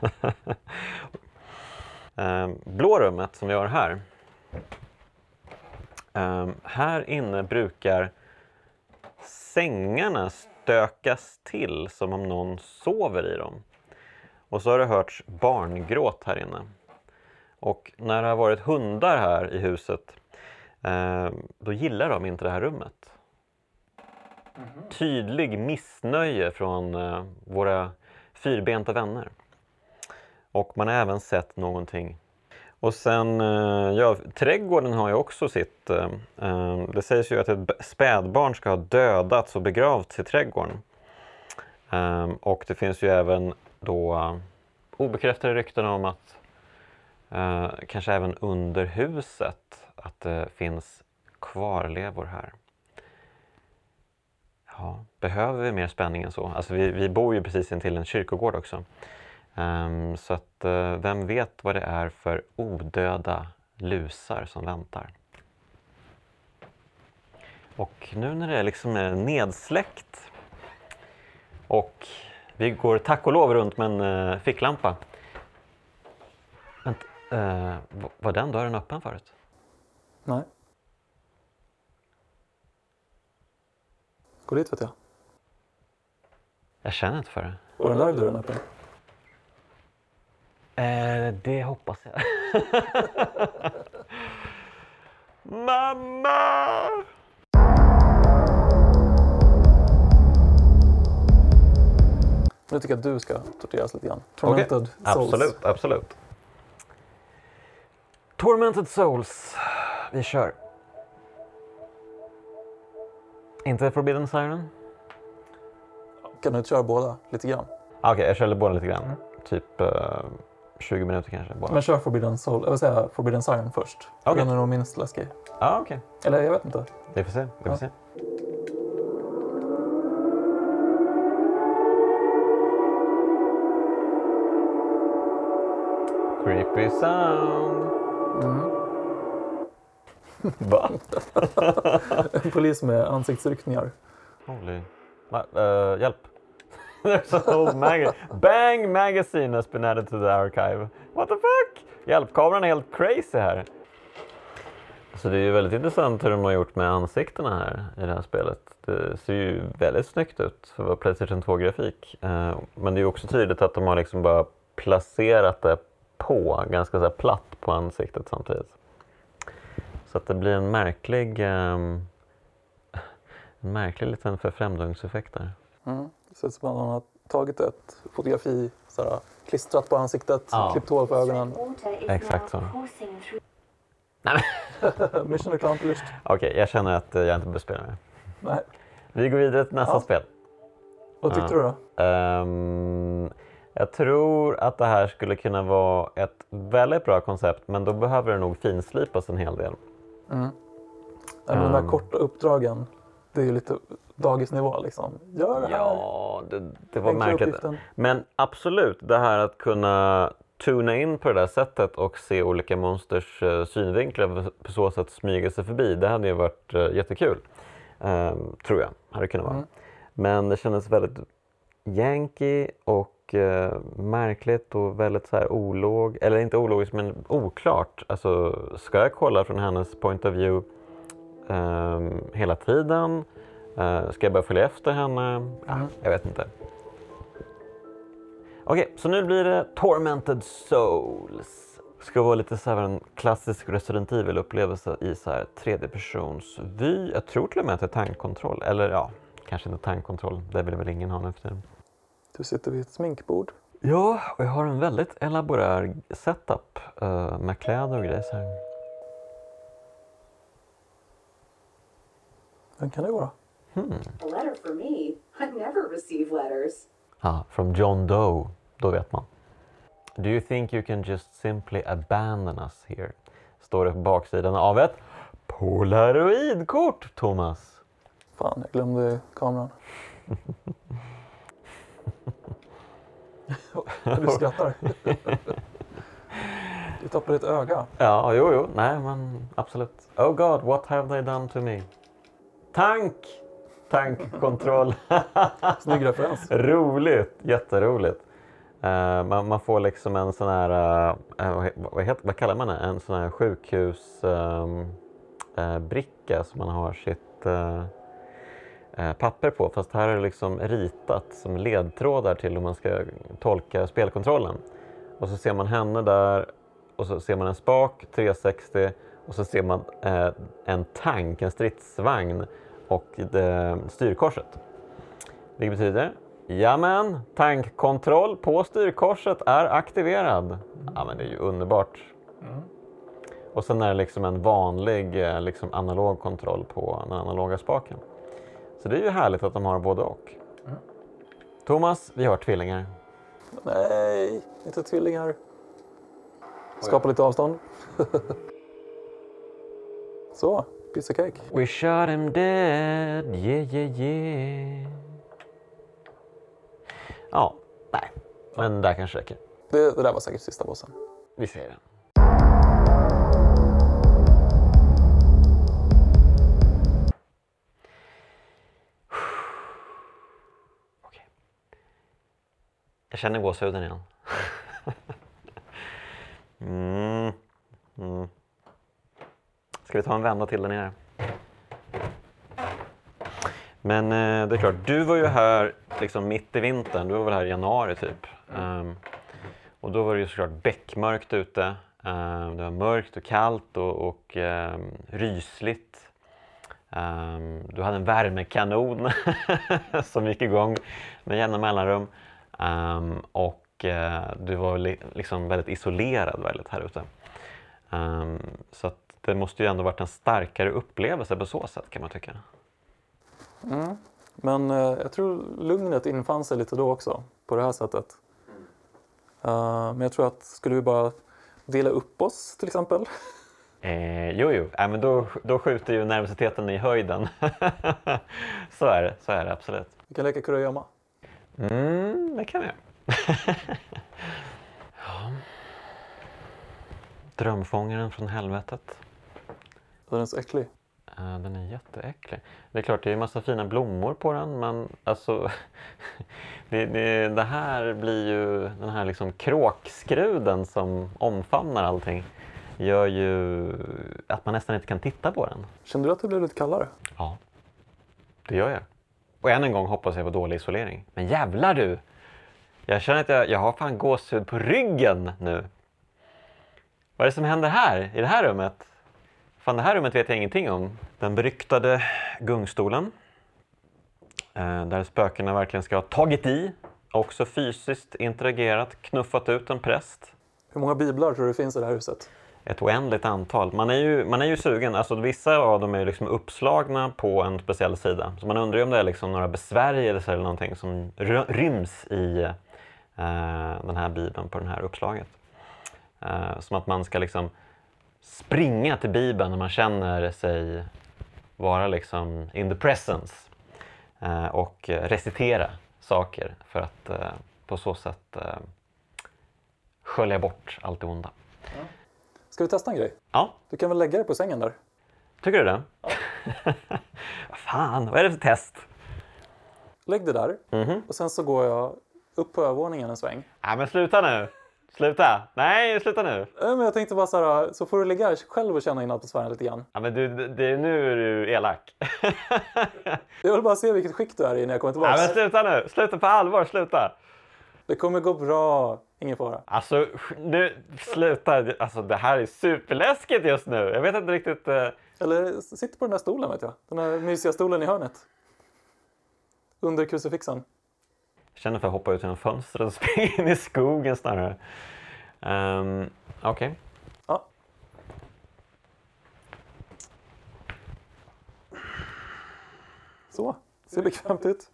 Ehm, blå rummet som vi har här. Ehm, här inne brukar sängarna stökas till som om någon sover i dem. Och så har det hörts barngråt här inne. Och när det har varit hundar här i huset eh, då gillar de inte det här rummet. Tydlig missnöje från eh, våra fyrbenta vänner. Och man har även sett någonting. Och sen, eh, ja, trädgården har ju också sitt... Eh, eh det sägs ju att ett spädbarn ska ha dödats och begravts i trädgården. Eh, och det finns ju även då eh, obekräftade rykten om att eh, kanske även under huset att det finns kvarlevor här. Ja, behöver vi mer spänning än så? Alltså vi, vi bor ju precis intill en kyrkogård också. Ehm, så att eh, vem vet vad det är för odöda lusar som väntar. Och nu när det liksom är nedsläckt och vi går tack och lov runt med en eh, ficklampa. Vänta, eh, var- var den dörren öppen förut? Nej. Gå dit vet jag. Jag känner inte för det. Och den där dörren öppen. Eh, det hoppas jag. Mamma! Nu tycker jag att du ska torteras lite grann. Tormented Souls. Absolut, absolut. Tormented Souls. Vi kör. Inte Forbidden Siren? Kan du inte köra båda lite grann? Okej, jag kör båda lite grann. Typ eh, 20 minuter kanske. Båda. Men kör Forbidden Soul, jag vill säga Forbidden Siren först. Okej. Den är nog minst läskig. ah, okej. Eller jag vet inte. Vi får se. Vi får Ja. se. Creepy sound. Mm. Va? En polis med ansiktsryckningar. Holy. Eh, hjälp. There's an old magazine. Bang magazine has been added to the archive. What the fuck? Hjälp, kameran är helt crazy här. Så det är ju väldigt intressant hur de har gjort med ansiktena här i det här spelet. Det ser ju väldigt snyggt ut för att vara Playstation 2-grafik. Eh, men det är ju också tydligt att de har liksom bara placerat det på, ganska så här platt på ansiktet samtidigt. Så att det blir en märklig ehm, en märklig liten förfrämdungseffekt där. Mm. Ser ut som att man har tagit ett fotografi, såhär, klistrat på ansiktet, Ja. klippt hål på ögonen. Exakt så. Mission accomplished. Okej, jag känner att eh, jag inte behöver spela mer. Nej. Vi går vidare till nästa Ja. spel. Vad tyckte Ja. du då? Ehm, jag tror att det här skulle kunna vara ett väldigt bra koncept men då behöver det nog finslipas en hel del. Mm. Nej, men de där Um. korta uppdragen, det är ju lite dagisnivå liksom. Gör det här. Ja, det, det var Enkla märkligt. uppgiften. Men absolut, det här att kunna tuna in på det där sättet och se olika monsters eh, synvinklar på så sätt smyga sig förbi. Det hade ju varit eh, jättekul. Ehm, tror jag, hade det kunnat vara. Mm. Men det kändes väldigt yankee och eh, märkligt och väldigt så här olog, eller inte ologiskt men oklart. Alltså, ska jag kolla från hennes point of view ehm, hela tiden? Eh, ska jag börja följa efter henne? Ja, jag vet inte. Okej, så nu blir det Tormented Souls. Ska vara lite så här en klassisk Resident Evil-upplevelse i så här tredje persons vy. Jag tror till och med att det är tankkontroll. Eller ja, kanske inte tankkontroll. Det vill väl ingen ha nu för tiden. Du sitter vid ett sminkbord. Ja, och jag har en väldigt elaborär setup eh, med kläder och grejer. Så här. Vem kan det vara? Hmm. A letter for me? I never receive letters. Ah, from John Doe. Då vet man. Do you think you can just simply abandon us here? Står det på baksidan av ett polaroidkort, Thomas. Fan, jag glömde kameran. du skrattar. du tappade ett öga. Ja, jo, jo, nej, men absolut. Oh God, what have they done to me? Tank! Tankkontroll. Snygg referens. Roligt, jätteroligt. Eh, man, man får liksom en sån här, eh, vad, he- vad, heter, vad kallar man det? En sån här sjukhusbricka som man har sitt papper på. Fast här är det liksom ritat som ledtrådar till hur man ska tolka spelkontrollen. Och så ser man henne där och så ser man en spak 360 och så ser man eh, en tank, en stridsvagn och det, styrkorset. Vilket betyder Jamen, tankkontroll på styrkorset är aktiverad. Ja, men det är ju underbart. Och sen är det liksom en vanlig eh, liksom analog kontroll på den analoga spaken. Så det är ju härligt att de har både och. Thomas, vi har tvillingar. Nej, inte tvillingar. Skapa lite avstånd. Så, piece of cake. We shot him dead, yeah yeah yeah. Ja, nej. Men där kanske räcker. Det, det där var säkert sista bossen. Vi säger den. Okej. Jag känner gåshuden igen. mm. Mm. Ska vi ta en vända till där nere? Men eh, det är klart, du var ju här liksom mitt i vintern. Du var väl här i januari typ. Um, och då var det ju såklart bäckmörkt ute. Um, det var mörkt och kallt och, och um, rysligt. Du hade en värmekanon som gick igång med jämna mellanrum. Och uh, du var li- liksom väldigt isolerad väldigt här ute. Så att det måste ju ändå varit en starkare upplevelse på så sätt kan man tycka. Mm. Men eh, jag tror lugnet infann sig lite då också, på det här sättet. Eh, men jag tror att skulle vi bara dela upp oss till exempel. Eh, jo, jo. Äh, men då, då skjuter ju nervositeten i höjden. så är det, så är det absolut. Vi kan leka kurragömma. Mm, det kan vi ja. Drömfångaren från helvetet. Den är så äcklig. Eh, Den är jätteäcklig. Det är klart, det är ju massa fina blommor på den, men alltså... Det, det, det här blir ju den här liksom kråkskruden som omfamnar allting gör ju att man nästan inte kan titta på den. Kände du att det blev lite kallare? Ja, det gör jag. Och än en gång hoppas jag på dålig isolering. Men jävlar du! Jag känner att jag, jag har fan gåshud på ryggen nu. Vad är det som händer här, i det här rummet? Fan, det här rummet vet jag ingenting om. Den beryktade gungstolen. Eh, där spökena verkligen ska ha tagit i. Också fysiskt interagerat, knuffat ut en präst. Hur många biblar tror du det finns i det här huset? Ett oändligt antal. Man är ju, man är ju sugen. Alltså, vissa av dem är ju liksom uppslagna på en speciell sida. Så man undrar ju om det är liksom några besvärjelser eller någonting som ry- ryms i eh, den här bibeln på det här uppslaget. Eh, som att man ska liksom springa till bibeln när man känner sig vara liksom in the presence eh, och recitera saker för att eh, på så sätt eh, skölja bort allt det onda. Ska vi testa en grej? Ja, Du kan väl lägga dig på sängen där? tycker du det? Vad fan, vad är det för test? Lägg dig där Mhm. och sen så går jag upp på övervåningen en sväng. Nej men sluta nu! Sluta! Nej, sluta nu! Men jag tänkte bara så här, så får du ligga här själv och känna in atmosfären lite grann. Ja, men du, det, nu är du elak. Jag vill bara se vilket skick du är i när jag kommer tillbaka. men sluta nu! Sluta på allvar, sluta! Det kommer gå bra, ingen fara. Alltså, nu, sluta! Alltså det här är superläskigt just nu. Jag vet inte riktigt... eh, Eller sitt på den där stolen vet jag. Den där mysiga stolen i hörnet. Under krucifixen. Jag känner för att hoppa ut genom fönstret och springa in i skogen snarare. Um, Okej. Ja. Så, ser bekvämt ut.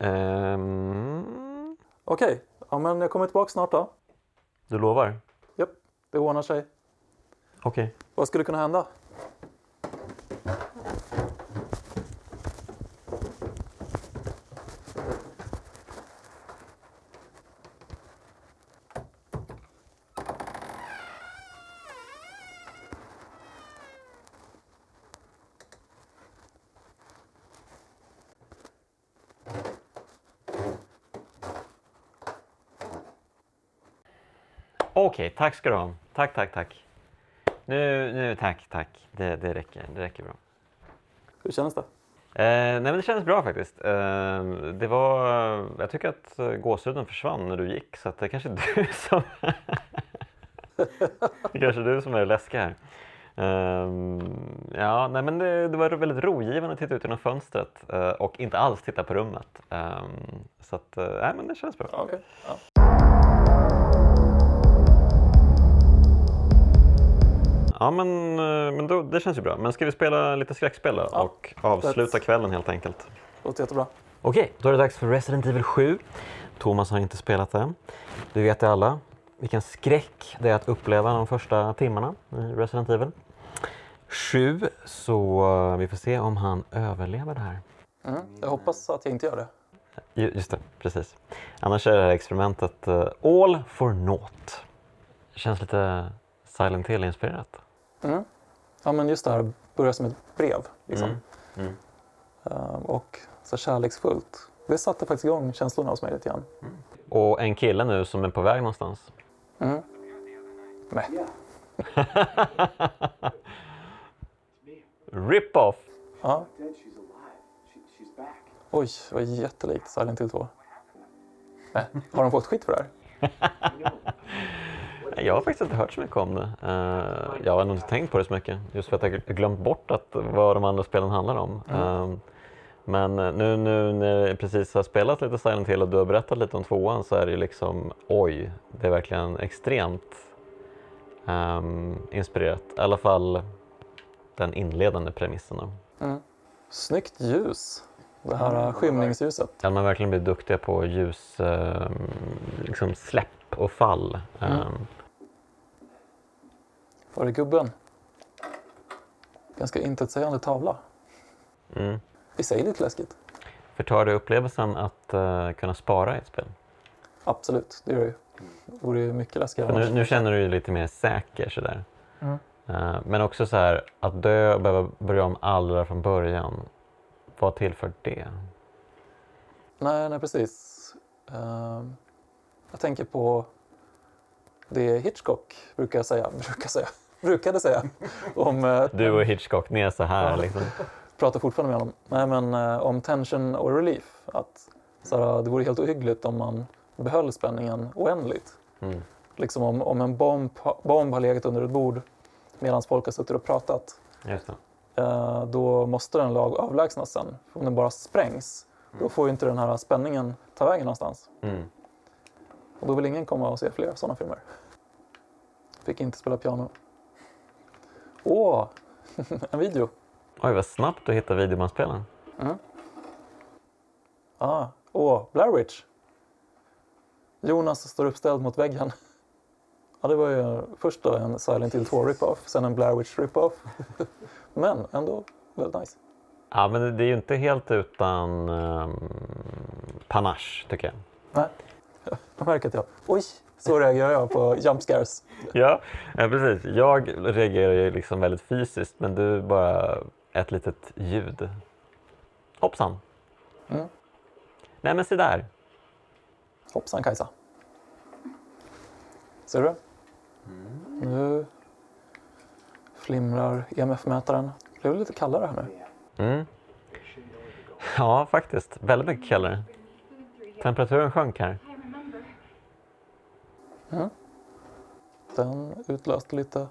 Ehm, Okej, ja, men jag kommer tillbaka snart då. du lovar? Japp, det ordnar sig. Okej. Vad skulle kunna hända? Okej, tack ska du ha. Tack, tack, tack. Nu, nu, tack, tack. Det, det räcker, det räcker bra. Hur känns det? Eh, nej men det kändes bra faktiskt. Eh, det var, jag tycker att eh, gåshuden försvann när du gick så det är kanske är du som det är kanske är du som är det läskiga här. Ehm, ja, nej men det, det var väldigt rogivande att titta ut genom fönstret eh, och inte alls titta på rummet. Ehm, så att, nej men det känns bra. Okej. Ja. Ja men, eh, men då, det känns ju bra. Men ska vi spela lite skräckspel då Ja, och avsluta lätt. kvällen helt enkelt? Låter jättebra. Okej, då är det dags för Resident Evil 7. Thomas har inte spelat det. Du vet det alla vilken skräck det är att uppleva de första timmarna i Resident Evil 7. Så eh, vi får se om han överlever det här. Mm. Jag hoppas att jag inte gör det. Ju- Just det, precis. Annars är det här experimentet eh, all for naught. Känns lite Silent Hill-inspirerat. Mm. Ja, men just det här börjar som ett brev. Liksom. Mm. Mm. Ehm, och så kärleksfullt. Det satte faktiskt igång känslorna hos mig lite grann. Och en kille nu som är på väg någonstans. Mm. Nej. Rip-off! Ja. Oj, det var jättelikt Silent Hill 2. Nej. Har de fått skit för det här? Jag har faktiskt inte hört så mycket om det. Eh, jag har nog inte tänkt på det så mycket. Just för att jag glömt bort att vad de andra spelen handlar om. Eh, men nu, nu när jag precis har spelat lite Silent Hill och du har berättat lite om tvåan så är det ju liksom oj, det är verkligen extremt ehm, inspirerat. I alla fall den inledande premissen. Mm. Snyggt ljus. Det här skymningsljuset. Där man verkligen blir duktiga på ljus, ehm, liksom släpp och fall. Ehm, Var är gubben? Ganska intetsägande tavla. mm. I sig lite läskigt. Förtar det upplevelsen att eh, kunna spara i ett spel? Absolut, det gör det ju. Det vore ju mycket läskigare nu, nu känner du dig lite mer säker sådär. Mm. Eh, men också så här att dö och behöva börja om allra från början. Vad tillför det? Nej, nej precis. Ehm, jag tänker på det Hitchcock brukar säga, brukar säga, brukade säga om, eh, Du och Hitchcock, ni är så här liksom. pratar fortfarande med honom, nej men eh, om tension och relief. Att så här, det vore helt ohyggligt om man behöll spänningen oändligt. Mm. Liksom om, om en bomb, bomb har legat under ett bord medan folk har suttit och pratat. Eh, då måste den lag avlägsnas sen. För Om den bara sprängs, då får ju inte den här spänningen ta vägen någonstans. Mm. Och då vill ingen komma och se fler sådana filmer. Fick inte spela piano. Åh, en video. Oj, vad snabbt du hittar videobandspelaren. Ah, åh, Blair Witch. Jonas står uppställd mot väggen. Ja, det var ju först då en Silent Hill 2 rip-off, sen en Blair Witch rip-off. Men ändå väldigt nice. Ja, men det- det är ju inte helt utan um, panache tycker jag. Nej, jag märker att jag... Oj, så reagerar jag på jump scares. Ja, ja precis. Jag reagerar ju liksom väldigt fysiskt men du bara ett litet ljud. Hoppsan! Mm. Nej men se där! Hoppsan Kajsa. Ser du? Nu flimrar EMF-mätaren. Det blev lite kallare här nu. Mm. Ja, faktiskt. Väldigt mycket kallare. Temperaturen sjönk här. Den utlöste lite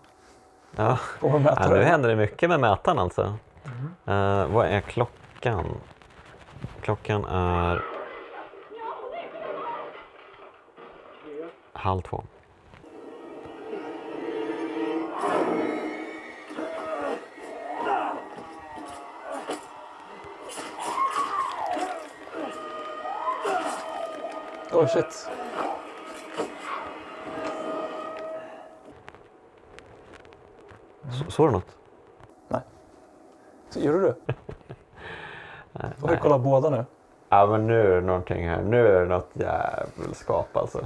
Ja. på Ja, nu mätaren. händer det mycket med mätaren alltså. Eh, vad är klockan? Klockan är halv två. Oh shit. Såg du något? Så, Gjorde du? Oj, Nej. kolla båda nu. Ja men nu är det någonting här. Nu är det något jävelskap alltså.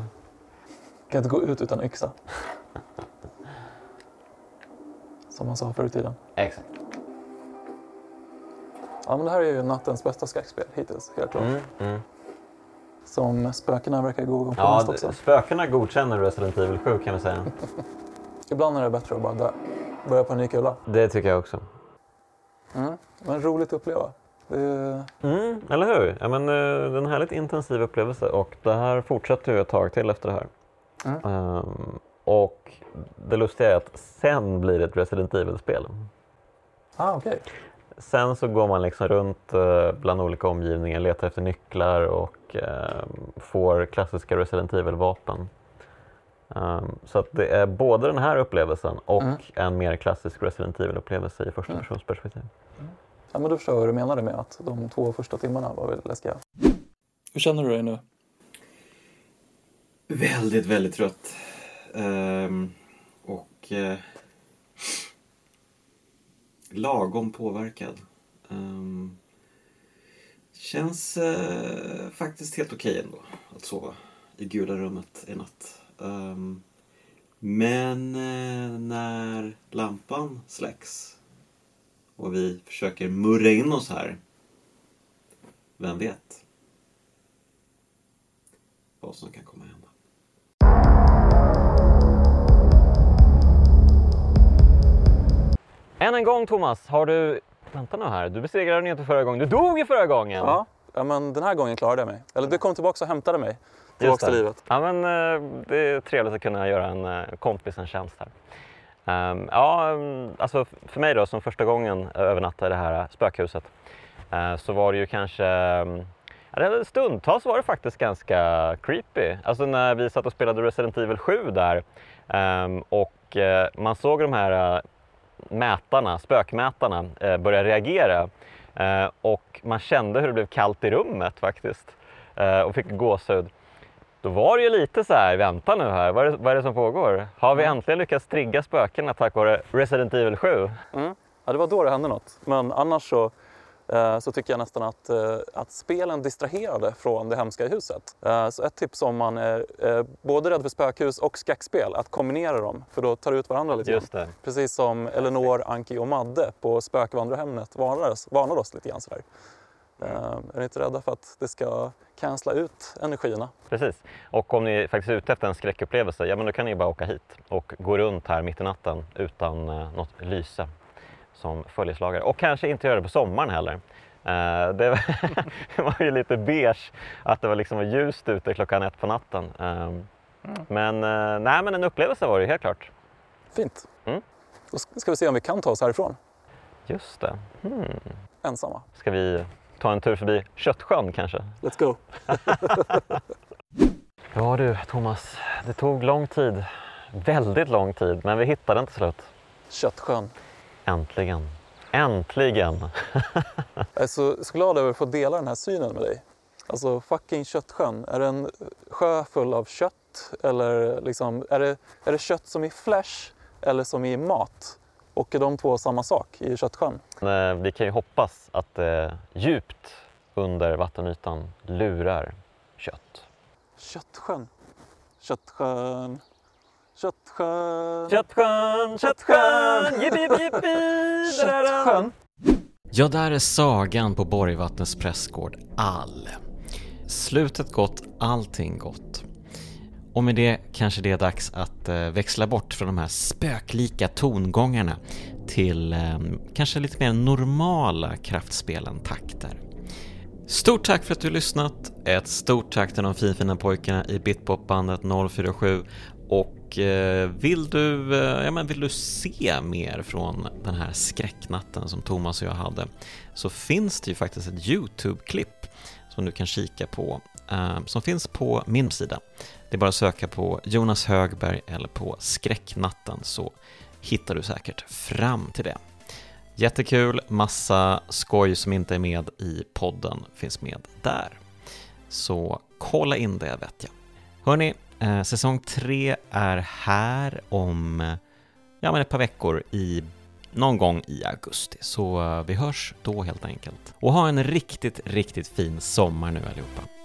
Kan inte gå ut utan yxa. Som man sa förr i tiden. Exakt. Ja, men det här är ju nattens bästa skräckspel hittills, helt klart. Mm, mm. Som spökena verkar gå på Ja, mest också. spökena godkänner Resident Evil 7 kan vi säga. Ibland är det bättre att bara dö. Börja på en ny kula. Det tycker jag också. Mm. Men roligt att uppleva. Det. Mm, eller hur? Ja, men, eh, det är en härligt intensiv upplevelse och det här fortsätter ju ett tag till efter det här. Mm. Ehm, och det lustiga är att sen blir det ett Resident Evil-spel. Ah, okej. Sen så går man liksom runt eh, bland olika omgivningar, letar efter nycklar och eh, får klassiska Resident Evil-vapen. Ehm, så att det är både den här upplevelsen och Mm. en mer klassisk Resident Evil-upplevelse i första Mm. persons perspektiv. Ja, men då förstår jag vad du menade med att de två första timmarna var väldigt läskiga. Hur känner du dig nu? Väldigt, väldigt trött. Ehm, och eh, lagom påverkad. Ehm, känns eh, faktiskt helt okej ändå att sova i gula rummet i natt. Ehm, men eh, när lampan släcks och vi försöker murra in oss här, vem vet vad som kan komma hända. Än en gång Thomas, har du... Vänta nu här, du besegrade den inte förra gången. Du dog ju förra gången! Ja, ja men den här gången klarade jag mig. Eller du kom tillbaka och hämtade mig. Tillbaka till livet. Ja, men, eh, det är trevligt att kunna göra en eh, kompis en tjänst här. Ehm, ja, mm, alltså för mig då som första gången övernattade i det här spökhuset eh, så var det ju kanske mm, stundtals var det faktiskt ganska creepy. Alltså när vi satt och spelade Resident Evil 7 där ehm, och man såg de här mätarna, spökmätarna börja reagera och man kände hur det blev kallt i rummet faktiskt och fick gåshud. Då var det ju lite så här, vänta nu här, vad är, det, vad är det som pågår? Har vi äntligen lyckats trigga spökena tack vare Resident Evil 7? Mm. Ja, det var då det hände något. Men annars så, eh, så tycker jag nästan att, eh, att spelen distraherade från det hemska i huset. Eh, så ett tips om man är eh, både rädd för spökhus och skräckspel, att kombinera dem. För då tar det ut varandra lite Just det. Precis som Elinor, Anki och Madde på Spökvandrarhemmet varnade oss, varnade oss lite grann sådär. Eh, är ni inte rädda för att det ska cancella ut energierna? Precis. Och om ni faktiskt är ute efter en skräckupplevelse, ja men då kan ni bara åka hit och gå runt här mitt i natten utan eh, något lyse som följeslagare. Och kanske inte göra det på sommaren heller. Eh, det, var, det var ju lite beige att det var liksom ljust ute klockan ett på natten. Eh, Men, eh, nej, men en upplevelse var det helt klart. Fint. Mm. Då ska ska vi se om vi kan ta oss härifrån Just det. Hmm. ensamma. Ska vi ta en tur förbi Köttsjön kanske? Let's go! Ja du Thomas, det tog lång tid. Väldigt lång tid, men vi hittade den till slut. Köttsjön. Äntligen. Äntligen! Jag är så, så glad över att få dela den här synen med dig. Alltså fucking Köttsjön. Är det en sjö full av kött? Eller liksom, är, det, är det kött som i flesh eller som i mat? Och är de två samma sak i Köttsjön? Eh, Vi kan ju hoppas att eh, djupt under vattenytan lurar kött. Köttsjön. Köttsjön. Köttsjön. Köttsjön, Köttsjön, jippi, jippi, jippi! Köttsjön. Ja, där är sagan på Borgvattnets prästgård all. Slutet gott, allting gott. Och med det kanske det är dags att eh, växla bort från de här spöklika tongångarna till ehm, kanske lite mer normala kraftspelen takter. Stort tack för att du lyssnat. Ett stort tack till de finfina pojkarna i Bitpopbandet 047 och eh, vill du, eh, ja, men vill du se mer från den här skräcknatten som Thomas och jag hade så finns det ju faktiskt ett YouTube-klipp som du kan kika på som finns på min sida. Det är bara att söka på Jonas Högberg eller på Skräcknatten så hittar du säkert fram till det. Jättekul, massa skoj som inte är med i podden finns med där. Så kolla in det vet jag. Hörni, eh, säsong 3 är här om ja, men ett par veckor i någon gång i augusti. Så eh, vi hörs då helt enkelt. Och ha en riktigt, riktigt fin sommar nu allihopa.